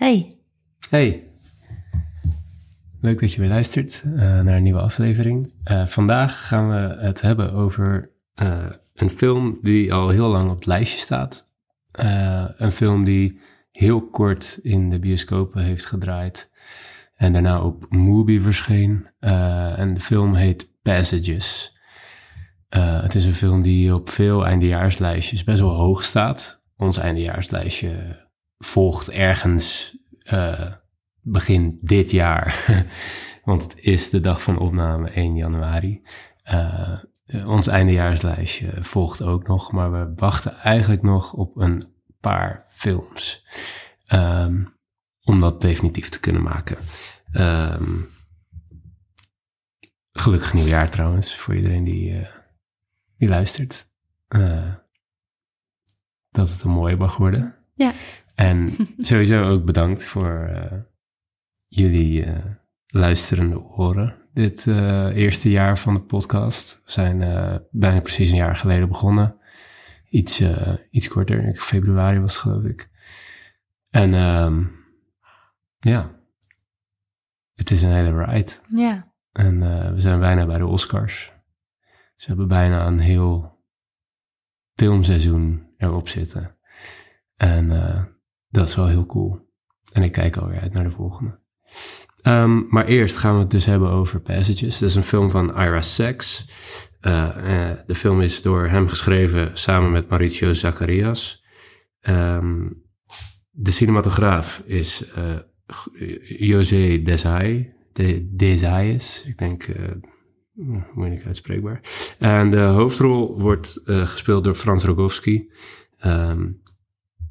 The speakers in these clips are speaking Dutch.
Hey. Hey. Leuk dat je weer luistert uh, naar een nieuwe aflevering. Uh, vandaag gaan we het hebben over uh, een film die al heel lang op het lijstje staat. een film die heel kort in de bioscopen heeft gedraaid en daarna op Movie verscheen. en de film heet Passages. het is een film die op veel eindejaarslijstjes best wel hoog staat. Ons eindejaarslijstje volgt ergens uh, begin dit jaar. Want het is de dag van opname 1 januari. Uh, ons eindejaarslijstje volgt ook nog, maar we wachten eigenlijk nog op een paar films. Um, om dat definitief te kunnen maken. Um, gelukkig nieuwjaar trouwens, voor iedereen die, die luistert. Uh, dat het een mooie mag worden. Ja. En sowieso ook bedankt voor uh, jullie uh, luisterende oren. Dit uh, eerste jaar van de podcast. We zijn bijna precies een jaar geleden begonnen. Iets, iets korter, in februari was het geloof ik. En um, ja, het is een hele ride. Ja. En we zijn bijna bij de Oscars. Dus we hebben bijna een heel filmseizoen erop zitten. En dat is wel heel cool. En ik kijk alweer uit naar de volgende. Um, maar eerst gaan we het dus hebben over Passages. Dat is een film van Ira Sachs. Uh, uh, de film is door hem geschreven samen met Mauricio Zacharias. Um, de cinematograaf is uh, José Desai, de, Desaies. Ik denk, moeilijk uitspreekbaar. En de hoofdrol wordt gespeeld door Frans Rogowski. Um,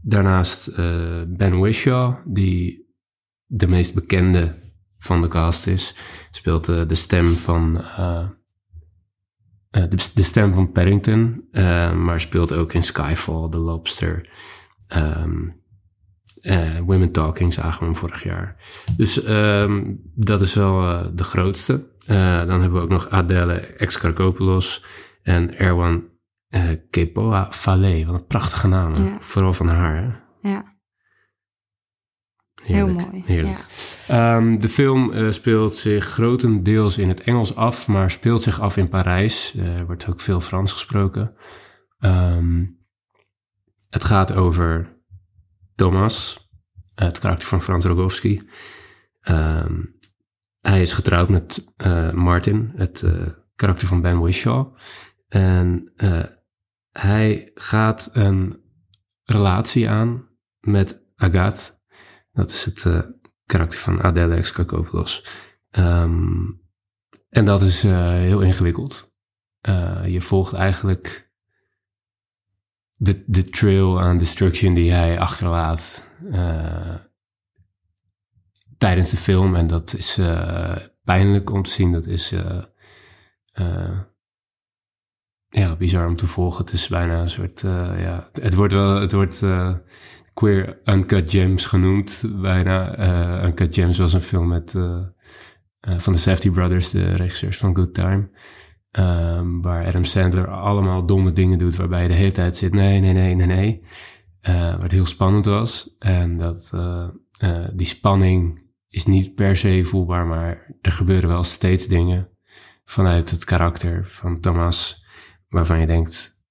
Daarnaast uh, Ben Whishaw, die de meest bekende van de cast is, speelt uh, de stem van uh, de, de, stem van Paddington, maar speelt ook in Skyfall, The Lobster, um, Women Talking zagen we hem vorig jaar. Dus um, dat is wel de grootste. dan hebben we ook nog Adele Excarcopoulos en Erwan uh, Kepoa Fale, wat een prachtige naam. Ja. Vooral van haar. Hè? Ja. Heerlijk, Heel mooi. Heerlijk. Ja. Um, de film uh, speelt zich grotendeels in het Engels af, maar speelt zich af in Parijs. Uh, er wordt ook veel Frans gesproken. Um, het gaat over Thomas, het karakter van Frans Rogowski. Um, hij is getrouwd met Martin, het karakter van Ben Whishaw. En hij gaat een relatie aan met Agathe. Dat is het uh, karakter van Adele Exarchopoulos. Um, en dat is uh, heel ingewikkeld. Uh, je volgt eigenlijk de trail aan destruction die hij achterlaat tijdens de film. En dat is pijnlijk om te zien. Dat is ja, bizar om te volgen. Het is bijna een soort, uh, ja, het wordt wel, het wordt uh, queer Uncut Gems genoemd, bijna. Uh, Uncut Gems was een film met, van de Safety Brothers, de regisseurs van Good Time. Um, waar Adam Sandler allemaal domme dingen doet, waarbij je de hele tijd zit, nee, nee, nee, nee, nee. waar heel spannend was. En dat, die spanning is niet per se voelbaar, maar er gebeuren wel steeds dingen vanuit het karakter van Thomas waarvan je denkt,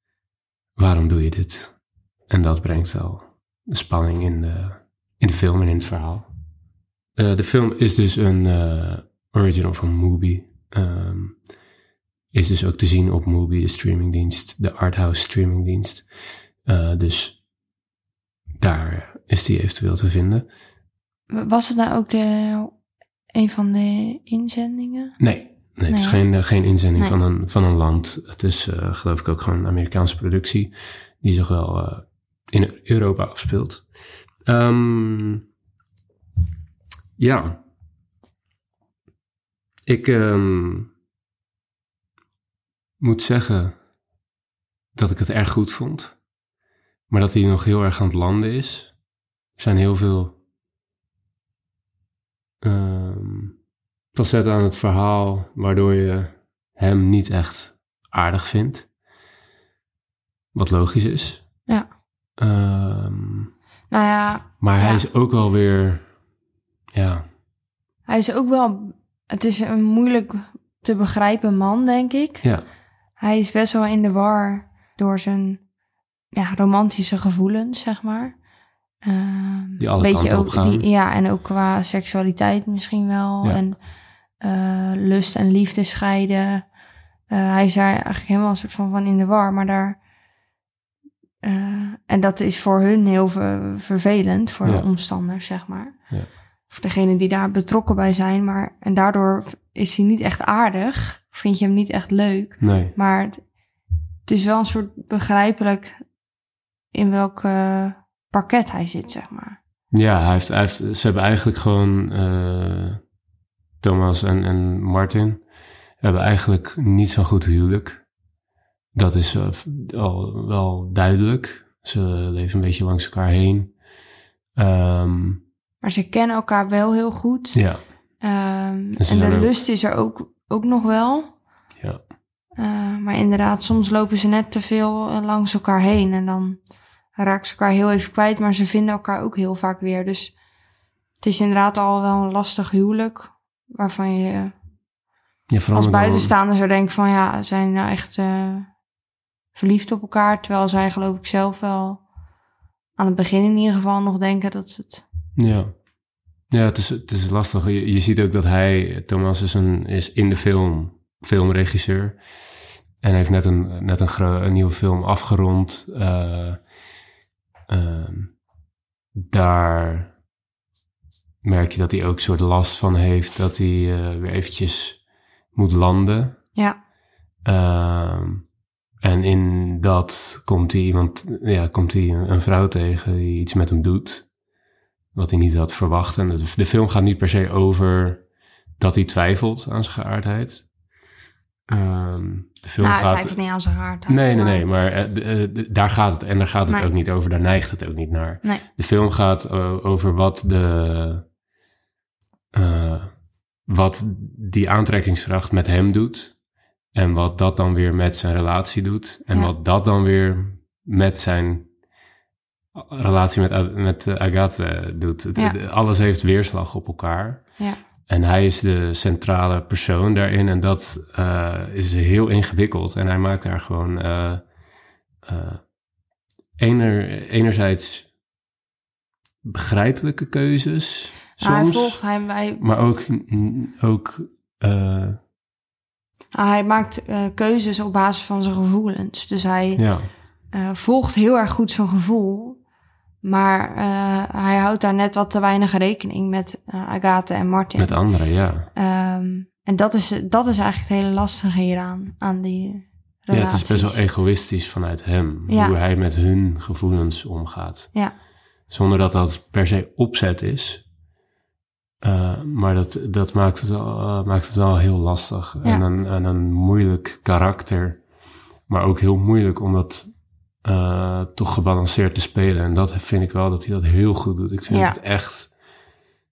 waarom doe je dit? En dat brengt wel de spanning in de, in de film en in het verhaal. Uh, de film is dus een uh, original van Mubi. Um, is dus ook te zien op Mubi, de streamingdienst, de arthouse streamingdienst. Uh, dus daar is die eventueel te vinden. Was het nou ook de, een van de inzendingen? Nee, Nee, het is geen, eh, geen inzending van, een, van een land. Het is uh, geloof ik ook gewoon een Amerikaanse productie die zich wel uh, in Europa afspeelt. Um, ja. Ik um, moet zeggen dat ik het erg goed vond. Maar dat hij nog heel erg aan het landen is. Er zijn heel veel um, facetten aan het verhaal waardoor je hem niet echt aardig vindt. Wat logisch is. Ja. Um, nou ja. Maar ja. hij is ook wel weer Ja, Hij is ook wel... Het is een moeilijk te begrijpen man, denk ik. ja, Hij is best wel in de war door zijn ja, romantische gevoelens, zeg maar. Ehm, Die alle beetje kanten op ook, gaan. Die, ja, en ook qua seksualiteit misschien wel. Ja. En eh, lust en liefde scheiden. Eh, hij is daar eigenlijk helemaal een soort van, van in de war. Maar daar... eh, en dat is voor hun heel ver- vervelend, voor Ja. de omstanders, zeg maar. Ja. Voor degenen die daar betrokken bij zijn. Maar, en daardoor is hij niet echt aardig. Vind je hem niet echt leuk. nee. Maar het, het is wel een soort begrijpelijk in welk parket hij zit, zeg maar. Ja, hij heeft, hij heeft, ze hebben eigenlijk gewoon, Thomas en, en Martin, hebben eigenlijk niet zo'n goed huwelijk. Dat is eh, al wel duidelijk. Ze leven een beetje langs elkaar heen. Ehm, Maar ze kennen elkaar wel heel goed. ja, Ehm, En de ook- lust is er ook, ook nog wel. ja, Eh, maar inderdaad, soms lopen ze net te veel eh, langs elkaar heen. En dan raken ze elkaar heel even kwijt. Maar ze vinden elkaar ook heel vaak weer. Dus het is inderdaad al wel een lastig huwelijk. Waarvan je ja als buitenstaander zou denken van ja, zijn nou echt eh, verliefd op elkaar. Terwijl zij geloof ik zelf wel aan het begin in ieder geval nog denken dat ze het... Ja, ja het, is, het is lastig. Je, je ziet ook dat hij, Thomas, is, een, is in de film filmregisseur. En heeft net een, net een, een nieuwe film afgerond. Eh, ehm, daar merk je dat hij ook een soort last van heeft. Dat hij eh, weer eventjes moet landen. Ja, Ehm, en in dat komt hij iemand, ja, komt hij een, een vrouw tegen die iets met hem doet. Wat hij niet had verwacht. En de, de film gaat niet per se over dat hij twijfelt aan zijn geaardheid. Ehm, de film nou, gaat. twijfelt niet aan zijn haar. Nee, nee, nee, maar eh, eh, daar gaat het. En daar gaat het Nee. ook niet over. Daar neigt het ook niet naar. Nee. De film gaat over wat de. Eh, wat die aantrekkingskracht met hem doet. En wat dat dan weer met zijn relatie doet. En Ja. wat dat dan weer met zijn relatie met, met eh, Agathe doet. Het- Ja. het- alles heeft weerslag op elkaar. Ja. En hij is de centrale persoon daarin. En dat eh, is heel ingewikkeld. En hij maakt daar gewoon ener, enerzijds begrijpelijke keuzes. Nou, hij Soms. volgt, hij, hij, Maar ook, ook eh, ah, hij maakt eh, keuzes op basis van zijn gevoelens. Dus hij ja, eh, volgt heel erg goed zijn gevoel. Maar hij houdt daar net wat te weinig rekening met Agathe en Martin. met anderen, ja. Ehm, en dat is, dat is eigenlijk het hele lastige hieraan, aan die Ja, het relaties. is best wel egoïstisch vanuit hem. Ja. Hoe hij met hun gevoelens omgaat. Ja, Zonder dat dat per se opzet is. Uh, maar dat, dat maakt, het al, uh, maakt het heel lastig. Ja. En, een, en een moeilijk karakter. Maar ook heel moeilijk om dat uh, toch gebalanceerd te spelen. En dat vind ik wel dat hij dat heel goed doet. Ik vind Ja. het echt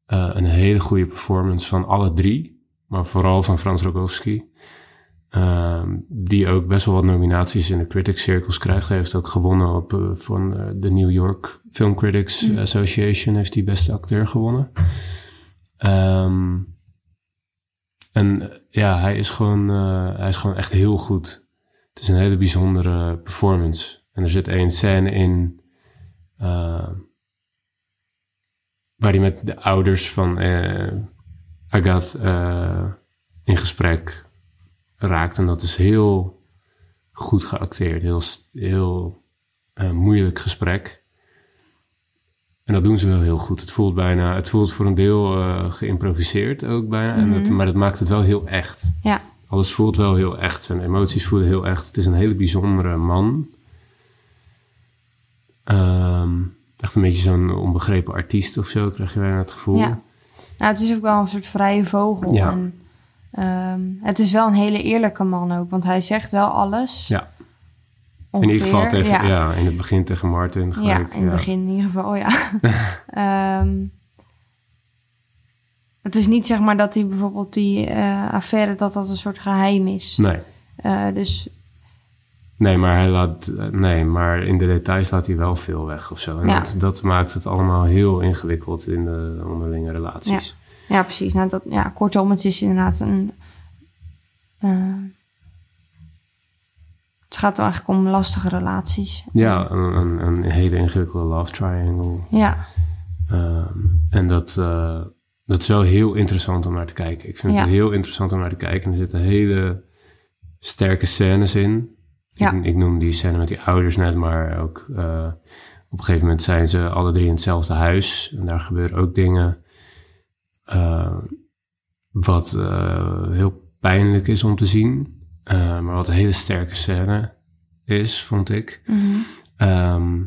een hele goede performance van alle drie. Maar vooral van Frans Rogowski. Um, die ook best wel wat nominaties in de Critics Circles krijgt. Hij heeft ook gewonnen op, van de New York Film Critics Mm. Association. Heeft hij beste acteur gewonnen. Um, en ja, hij is, gewoon, uh, hij is gewoon echt heel goed. Het is een hele bijzondere performance. En er zit één scène in... Uh, waar hij met de ouders van uh, Agathe in gesprek raakt. En dat is heel goed geacteerd. Heel, heel moeilijk gesprek. En dat doen ze wel heel goed. Het voelt bijna, het voelt voor een deel uh, geïmproviseerd ook bijna. Mm -hmm. en dat, maar dat maakt het wel heel echt. Ja. Alles voelt wel heel echt. Zijn emoties voelen heel echt. Het is een hele bijzondere man. Um, echt een beetje zo'n onbegrepen artiest of zo, krijg je bijna het gevoel. Ja. Nou, het is ook wel een soort vrije vogel. Ja. En, um, het is wel een hele eerlijke man ook, want hij zegt wel alles. Ja. Ongeveer. In ieder geval tegen, ja. ja. in het begin tegen Martin. Gelijk, ja, in het begin in ieder geval, ja. um, het is niet zeg maar dat hij bijvoorbeeld die uh, affaire, dat dat een soort geheim is. Nee. Uh, dus Nee, maar hij laat, nee, maar in de details laat hij wel veel weg of zo. En Ja. dat, dat maakt het allemaal heel ingewikkeld in de onderlinge relaties. Ja, precies. Nou, dat, ja, kortom, het is inderdaad een... eh, het gaat eigenlijk om lastige relaties. Ja, een, een, een hele ingewikkelde love triangle. Ja, Ehm, en dat, eh, dat is wel heel interessant om naar te kijken. Ik vind Ja. het heel interessant om naar te kijken. Er zitten hele sterke scènes in. Ja. Ik, ik noem die scène met die ouders net, maar ook eh, op een gegeven moment zijn ze alle drie in hetzelfde huis. En daar gebeuren ook dingen eh, wat eh, heel pijnlijk is om te zien. Eh, maar wat een hele sterke scène is, vond ik. mhm. Ehm,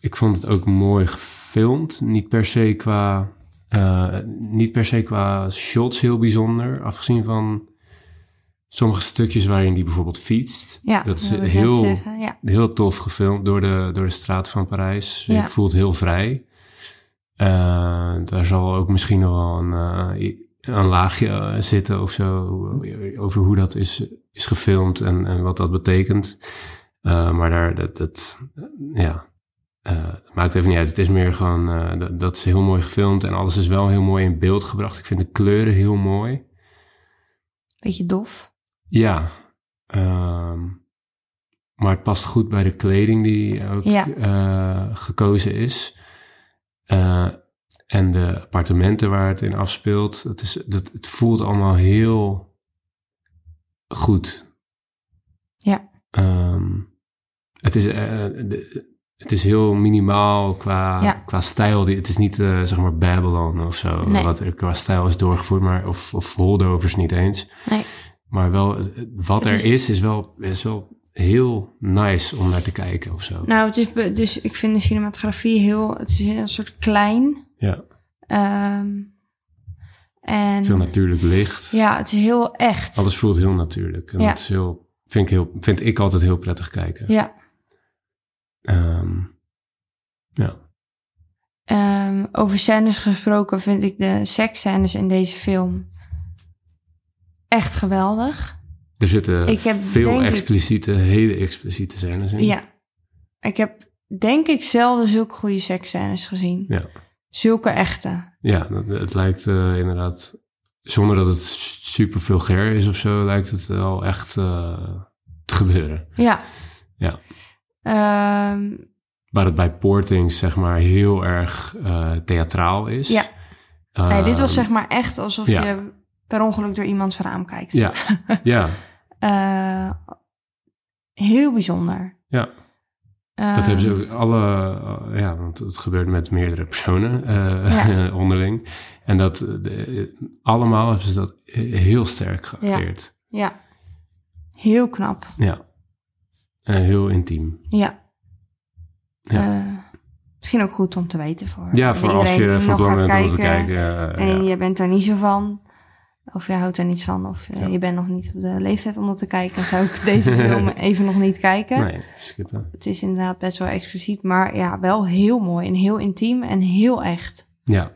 ik vond het ook mooi gefilmd. Niet per se qua, eh, niet per se qua shots heel bijzonder. Afgezien van sommige stukjes waarin die bijvoorbeeld fietst. ja dat is heel. Ja, heel tof gefilmd door de, door de straat van Parijs. Ja. Je voelt heel vrij. Eh, daar zal ook misschien nog wel een, een laagje eh, zitten of zo. Over hoe dat is, is gefilmd en, en wat dat betekent. Eh, maar daar, dat, dat ja, eh, maakt even niet uit. Het is meer gewoon, dat, dat is heel mooi gefilmd en alles is wel heel mooi in beeld gebracht. Ik vind de kleuren heel mooi. beetje dof. Ja, ehm, maar het past goed bij de kleding die ook Ja. gekozen is. En de appartementen waar het in afspeelt. Het, is, dat, het voelt allemaal heel goed. Ja. Ehm, het, is, eh, de- het is heel minimaal qua, Ja. qua stijl. Die- Het is niet eh, zeg maar Babylon of zo, Nee. wat er qua stijl is doorgevoerd, maar, of, of Holdovers niet eens. Nee. Maar wel, wat Het er is- is, is wel, is wel heel nice om naar te kijken of zo. Nou, het is dus ik vind de cinematografie heel... Het is een soort klein. Ja, ehm, en veel natuurlijk licht. ja, het is heel echt. Alles voelt heel natuurlijk. En Ja. dat is heel, vind, ik heel, vind ik altijd heel prettig kijken. Ja. Ehm, ja. Ehm, over scènes gesproken vind ik de seksscènes in deze film echt geweldig. Er zitten Ik heb veel ik- expliciete, hele expliciete scènes in. Ja. Ik heb denk ik zelden zulke goede seksscènes gezien. Ja. Zulke echte. Ja, het lijkt eh, inderdaad, zonder dat het super vulgair is of zo, lijkt het wel echt eh, te gebeuren. Ja. Ja. Ehm, Waar het bij Portings zeg maar heel erg eh, theatraal is. Ja. nee, dit was Ehm, zeg maar echt alsof ja. je per ongeluk door iemands raam kijkt. Ja, ja, heel bijzonder. ja. Ehm, Dat hebben ze ook alle, eh, ja, want het gebeurt met meerdere personen eh, onderling. En dat eh, de- allemaal hebben ze dat heel sterk geacteerd. Ja. Heel knap. Ja. En heel intiem. Ja. Ja. Misschien ook goed om te weten voor, Ja, voor als je van plan bent om te kijken. En je bent daar niet zo van. Of je houdt er niet van. Of eh, Ja. je bent nog niet op de leeftijd om dat te kijken. Zou ik deze film even nog niet kijken. Nee, skippen. Het is inderdaad best wel expliciet. Maar ja, wel heel mooi. En heel intiem. En heel echt. Ja,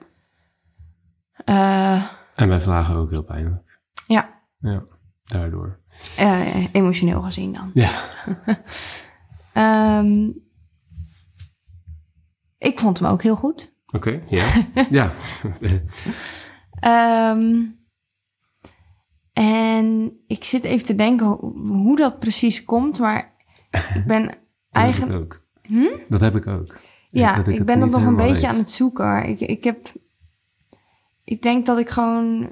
Eh, en bij vlagen ook heel pijnlijk. ja. Ja, daardoor. Eh, emotioneel gezien dan. Ja, Ehm, ik vond hem ook heel goed. oké, ja. ja. Ehm, en ik zit even te denken ho- hoe dat precies komt, maar ik ben Dat eigenlijk. heb ik ook. Hm? Dat heb ik ook. Ja, Dat ik, ben dat nog een beetje weet. aan het zoeken. Ik, ik heb. Ik denk dat ik gewoon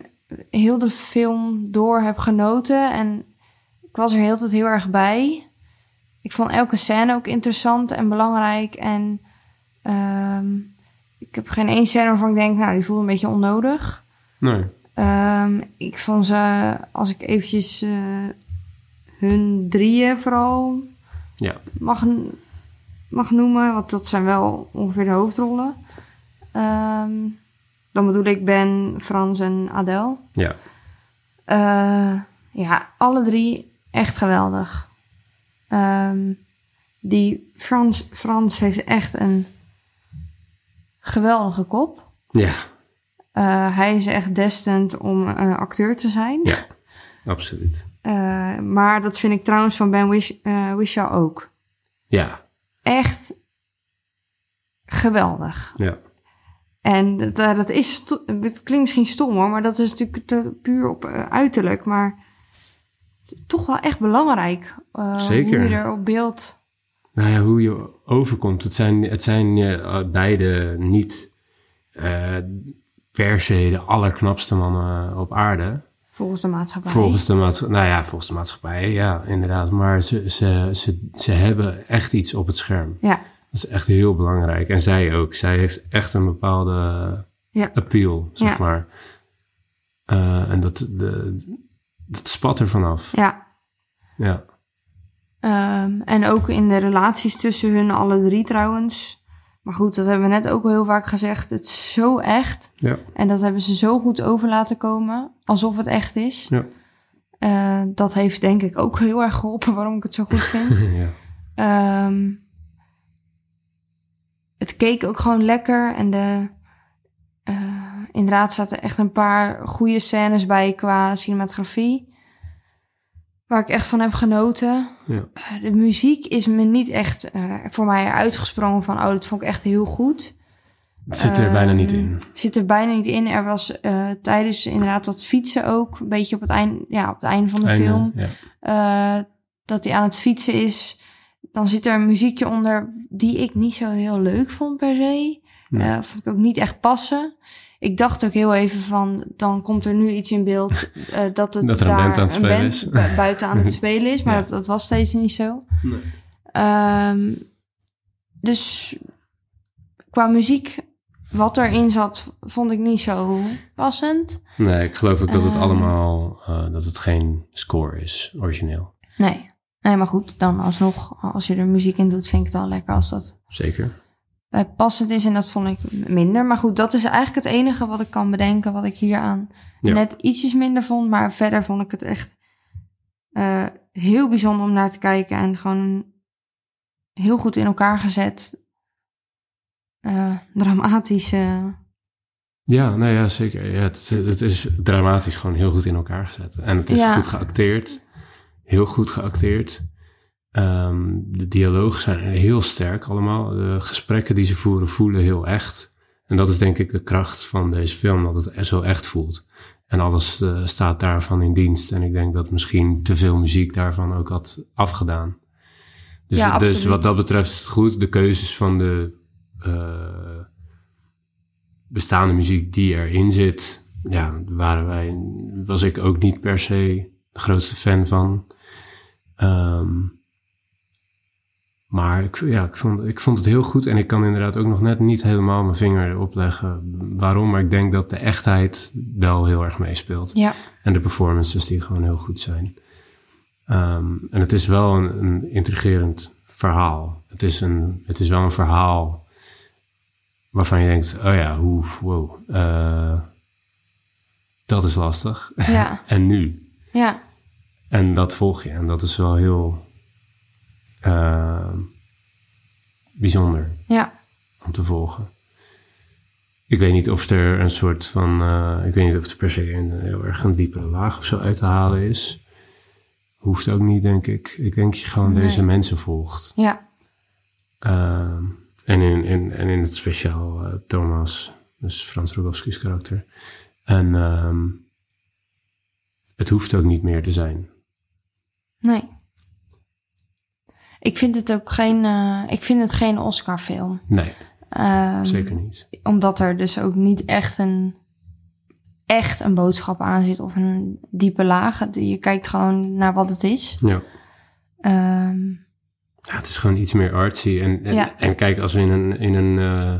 heel de film door heb genoten. En ik was er heel tijd heel erg bij. Ik vond elke scène ook interessant en belangrijk. En ehm, ik heb geen één scène waarvan ik denk, nou, die voelt een beetje onnodig. Nee. Ehm, ik vond ze, als ik eventjes eh, hun drieën vooral Ja. mag, mag noemen, want dat zijn wel ongeveer de hoofdrollen. Ehm, dan bedoel ik Ben, Frans en Adele. Ja. Eh, ja, alle drie echt geweldig. Ehm, die Frans, Frans heeft echt een geweldige kop. Ja, Eh, hij is echt destined om eh, acteur te zijn. Ja. absoluut. Eh, maar dat vind ik trouwens van Ben Wish, ook. Ja, Echt geweldig. ja. En dat, dat is, het klinkt misschien stom hoor, maar dat is natuurlijk te- puur op uiterlijk. Maar toch wel echt belangrijk. Zeker. Hoe je er op beeld... Nou ja, hoe je overkomt. Het zijn, het zijn beide niet per se de allerknapste mannen op aarde. Volgens de maatschappij. Volgens de maatschappij, nou ja, volgens de maatschappij, ja, inderdaad. Maar ze, ze, ze, ze hebben echt iets op het scherm. Ja, Dat is echt heel belangrijk. En zij ook. Zij heeft echt een bepaalde ja, appeal, zeg Ja. maar. Eh, en dat, de, dat spat er vanaf. ja. Ja. Ehm, en ook in de relaties tussen hun alle drie trouwens. Maar goed, dat hebben we net ook al heel vaak gezegd. Het is zo echt. Ja. En dat hebben ze zo goed over laten komen. Alsof het echt is. Ja. Eh, dat heeft denk ik ook heel erg geholpen waarom ik het zo goed vind. ja. Ehm, het keek ook gewoon lekker. En de, eh, inderdaad zaten echt een paar goede scènes bij qua cinematografie. Waar ik echt van heb genoten. Ja. Eh, de muziek is me niet echt eh, voor mij uitgesprongen van... oh, dat vond ik echt heel goed. Het zit er bijna niet Ehm, in. Zit er bijna niet in. Er was eh, tijdens inderdaad dat fietsen ook... een beetje op het einde, ja, op het einde van de Einde, film... Ja. dat hij aan het fietsen is. Dan zit er een muziekje onder die ik niet zo heel leuk vond per se. Nee. Vond ik ook niet echt passen. Ik dacht ook heel even van, dan komt er nu iets in beeld eh, dat, het Dat er een daar band aan het spelen band is. bu- buiten aan het spelen is. Maar Ja. dat, dat was steeds niet zo. Nee. Ehm, dus qua muziek, wat erin zat, vond ik niet zo passend. Nee, ik geloof ook dat het Ehm. allemaal, eh, dat het geen score is, origineel. Nee. Nee, maar goed, dan alsnog, als je er muziek in doet, vind ik het al lekker als dat Zeker. Bij passend is. En dat vond ik minder. Maar goed, dat is eigenlijk het enige wat ik kan bedenken, wat ik hier aan Ja. net ietsjes minder vond. Maar verder vond ik het echt eh, heel bijzonder om naar te kijken. En gewoon heel goed in elkaar gezet. eh dramatische. Ja, nou ja, zeker. Ja, het, het is dramatisch gewoon heel goed in elkaar gezet. En het is Ja. goed geacteerd. Heel goed geacteerd. Ehm, de dialogen zijn heel sterk allemaal. De gesprekken die ze voeren voelen heel echt. En dat is denk ik de kracht van deze film, dat het zo echt voelt. En alles eh, staat daarvan in dienst. En ik denk dat misschien te veel muziek daarvan ook had afgedaan. Dus, Ja, dus wat dat betreft is het goed. De keuzes van de eh, bestaande muziek die erin zit, ja, waren wij, was ik ook niet per se de grootste fan van. Ehm, maar ik, ja, ik, vond, ik vond het heel goed en ik kan inderdaad ook nog net niet helemaal mijn vinger erop leggen waarom. Maar ik denk dat de echtheid wel heel erg meespeelt. Ja, En de performances die gewoon heel goed zijn. Ehm, en het is wel een, een intrigerend verhaal. Het is, een, het is wel een verhaal waarvan je denkt, oh ja, hoe, wow, eh, dat is lastig. ja, en nu? ja, En dat volg je. En dat is wel heel eh, bijzonder ja. om te volgen. Ik weet niet of er een soort van. eh, ik weet niet of er per se een heel erg een diepere laag of zo uit te halen is. Hoeft ook niet, denk ik. Ik denk dat je gewoon Nee. deze mensen volgt. ja. Ehm, en, in, in, en in het speciaal eh, Thomas, dus Frans Rogowski's karakter. En ehm, het hoeft ook niet meer te zijn. Nee. Ik vind het ook geen, eh, ik vind het geen Oscar-film. Nee, Ehm, zeker niet. Omdat er dus ook niet echt een, echt een boodschap aan zit of een diepe laag. Je kijkt gewoon naar wat het is. Ja. Ehm, Ja, het is gewoon iets meer artsy. En, en, Ja. en kijk, als we in een, in een, eh,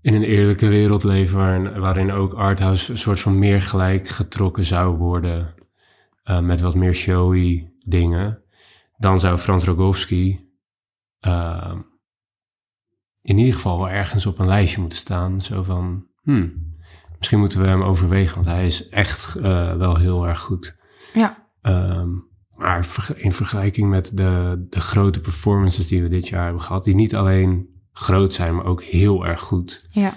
in een eerlijke wereld leven waarin, waarin ook arthouse een soort van meer gelijk getrokken zou worden eh, met wat meer showy dingen, dan zou Frans Rogowski eh, in ieder geval wel ergens op een lijstje moeten staan. Zo van, hmm, misschien moeten we hem overwegen, want hij is echt eh, wel heel erg goed. ja, Ehm, maar in vergelijking met de, de grote performances die we dit jaar hebben gehad, die niet alleen groot zijn, maar ook heel erg goed. ja,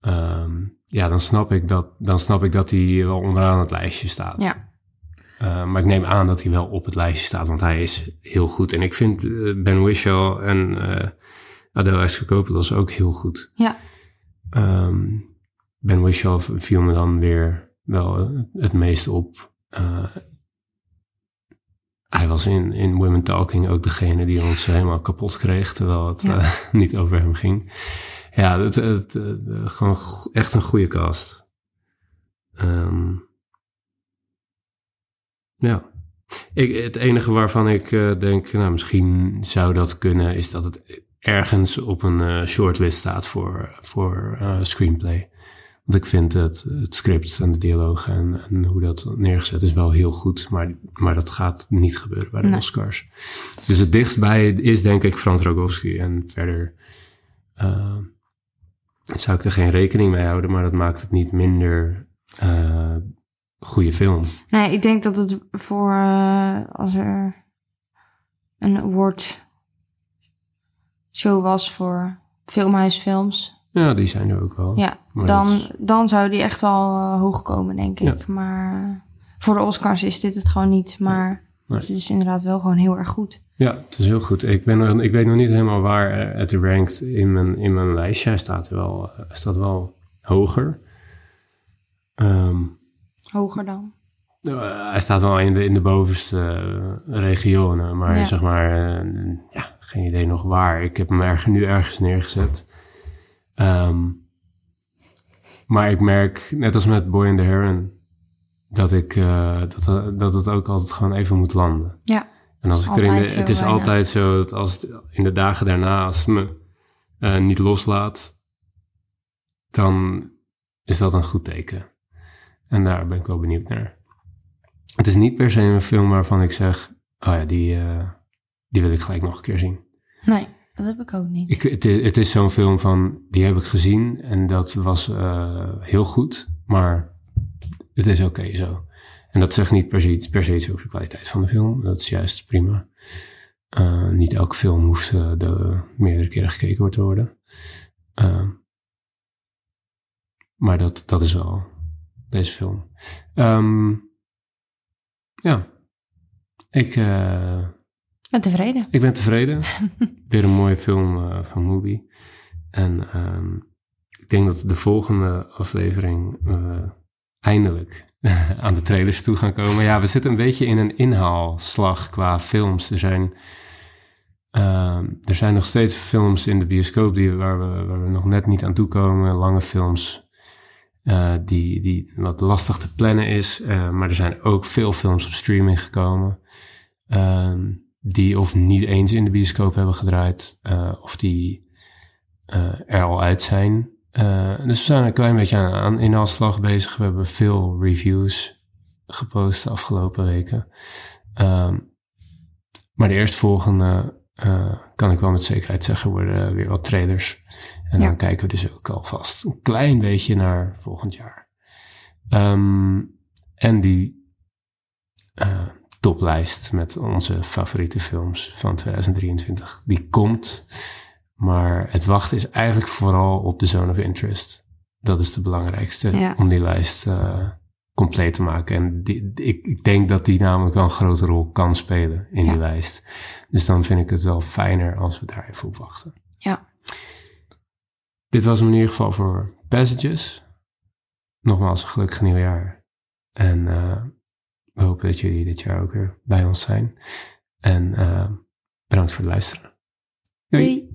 Ehm, ja, dan snap ik dat, dan snap ik dat hij wel onderaan het lijstje staat. Ja. Uh, maar ik neem aan dat hij wel op het lijstje staat, want hij is heel goed. En ik vind uh, Ben Whishaw en uh, Adele Exarchopoulos ook heel goed. Ja. Um, ben Whishaw viel me dan weer wel het meest op. hij was in, in Women Talking ook degene die ons helemaal kapot kreeg, terwijl het ja. niet over hem ging. Ja, het, het, het, gewoon echt een goede cast. Um, ja. Ik, het enige waarvan ik uh, denk, nou, misschien zou dat kunnen, is dat het ergens op een uh, shortlist staat voor, voor uh, screenplay. Want ik vind het, het script en de dialoog en, en, hoe dat neergezet is wel heel goed, maar, maar dat gaat niet gebeuren bij de nee. Oscars. Dus het dichtstbij is denk ik Frans Rogowski en verder zou ik er geen rekening mee houden, maar dat maakt het niet minder goede film. Nee, ik denk dat het voor uh, als er een award show was voor filmhuisfilms. Ja, die zijn er ook wel. Ja, dan, is... dan zou die echt wel uh, hoog komen, denk ik. Ja. Maar voor de Oscars is dit het gewoon niet. Maar nee. het is inderdaad wel gewoon heel erg goed. Ja, het is heel goed. Ik, ben, ik weet nog niet helemaal waar het rankt in mijn, in mijn lijstje. Hij staat wel, staat wel hoger. Um, Hoger dan? Uh, hij staat wel in de, in de bovenste uh, regionen, maar ja. zeg maar, uh, ja, geen idee nog waar. Ik heb hem erg, nu ergens neergezet. Um, maar ik merk, net als met Boy and the Heron, dat, ik, dat, dat het ook altijd gewoon even moet landen. Ja. En als ik er in de, het is altijd zo dat als het in de dagen daarna, als me niet loslaat, dan is dat een goed teken. En daar ben ik wel benieuwd naar. Het is niet per se een film waarvan ik zeg, oh ja, die, uh, die wil ik gelijk nog een keer zien. Nee, dat heb ik ook niet. Ik, het is, zo'n film van, die heb ik gezien en dat was uh, heel goed, maar het is oké okay zo. En dat zegt niet per se, iets, per se iets over de kwaliteit van de film. Dat is juist prima. Uh, niet elke film hoeft uh, de meerdere keren gekeken te worden. Uh, maar dat, dat is wel deze film. Um, ja, ik uh, ben tevreden. Ik ben tevreden. Weer een mooie film uh, van Movie. En um, ik denk dat de volgende aflevering uh, eindelijk aan de trailers toe gaan komen. Ja, we zitten een beetje in een inhaalslag qua films. Er zijn, uh, er zijn nog steeds films in de bioscoop die, waar, we, waar we nog net niet aan toe komen. Lange films uh, die, die wat lastig te plannen is. Uh, maar er zijn ook veel films op streaming gekomen. Uh, die of niet eens in de bioscoop hebben gedraaid. Uh, of die er al uit zijn. dus we zijn een klein beetje aan, aan inhaalslag bezig. We hebben veel reviews gepost de afgelopen weken. Ehm, maar de eerstvolgende kan ik wel met zekerheid zeggen worden weer wat trailers. En ja. dan kijken we dus ook alvast een klein beetje naar volgend jaar. Um, en die uh, toplijst met onze favoriete films van 2023, die komt. Maar het wachten is eigenlijk vooral op de Zone of Interest. Dat is de belangrijkste ja. om die lijst uh, compleet te maken. En die, ik, ik, denk dat die namelijk wel een grote rol kan spelen in ja. die lijst. Dus dan vind ik het wel fijner als we daar even op wachten. Ja. Dit was hem in ieder geval voor Passages. Nogmaals een gelukkig nieuwjaar. En uh, we hopen dat jullie dit jaar ook weer bij ons zijn. En uh, bedankt voor het luisteren. Doei. Doei.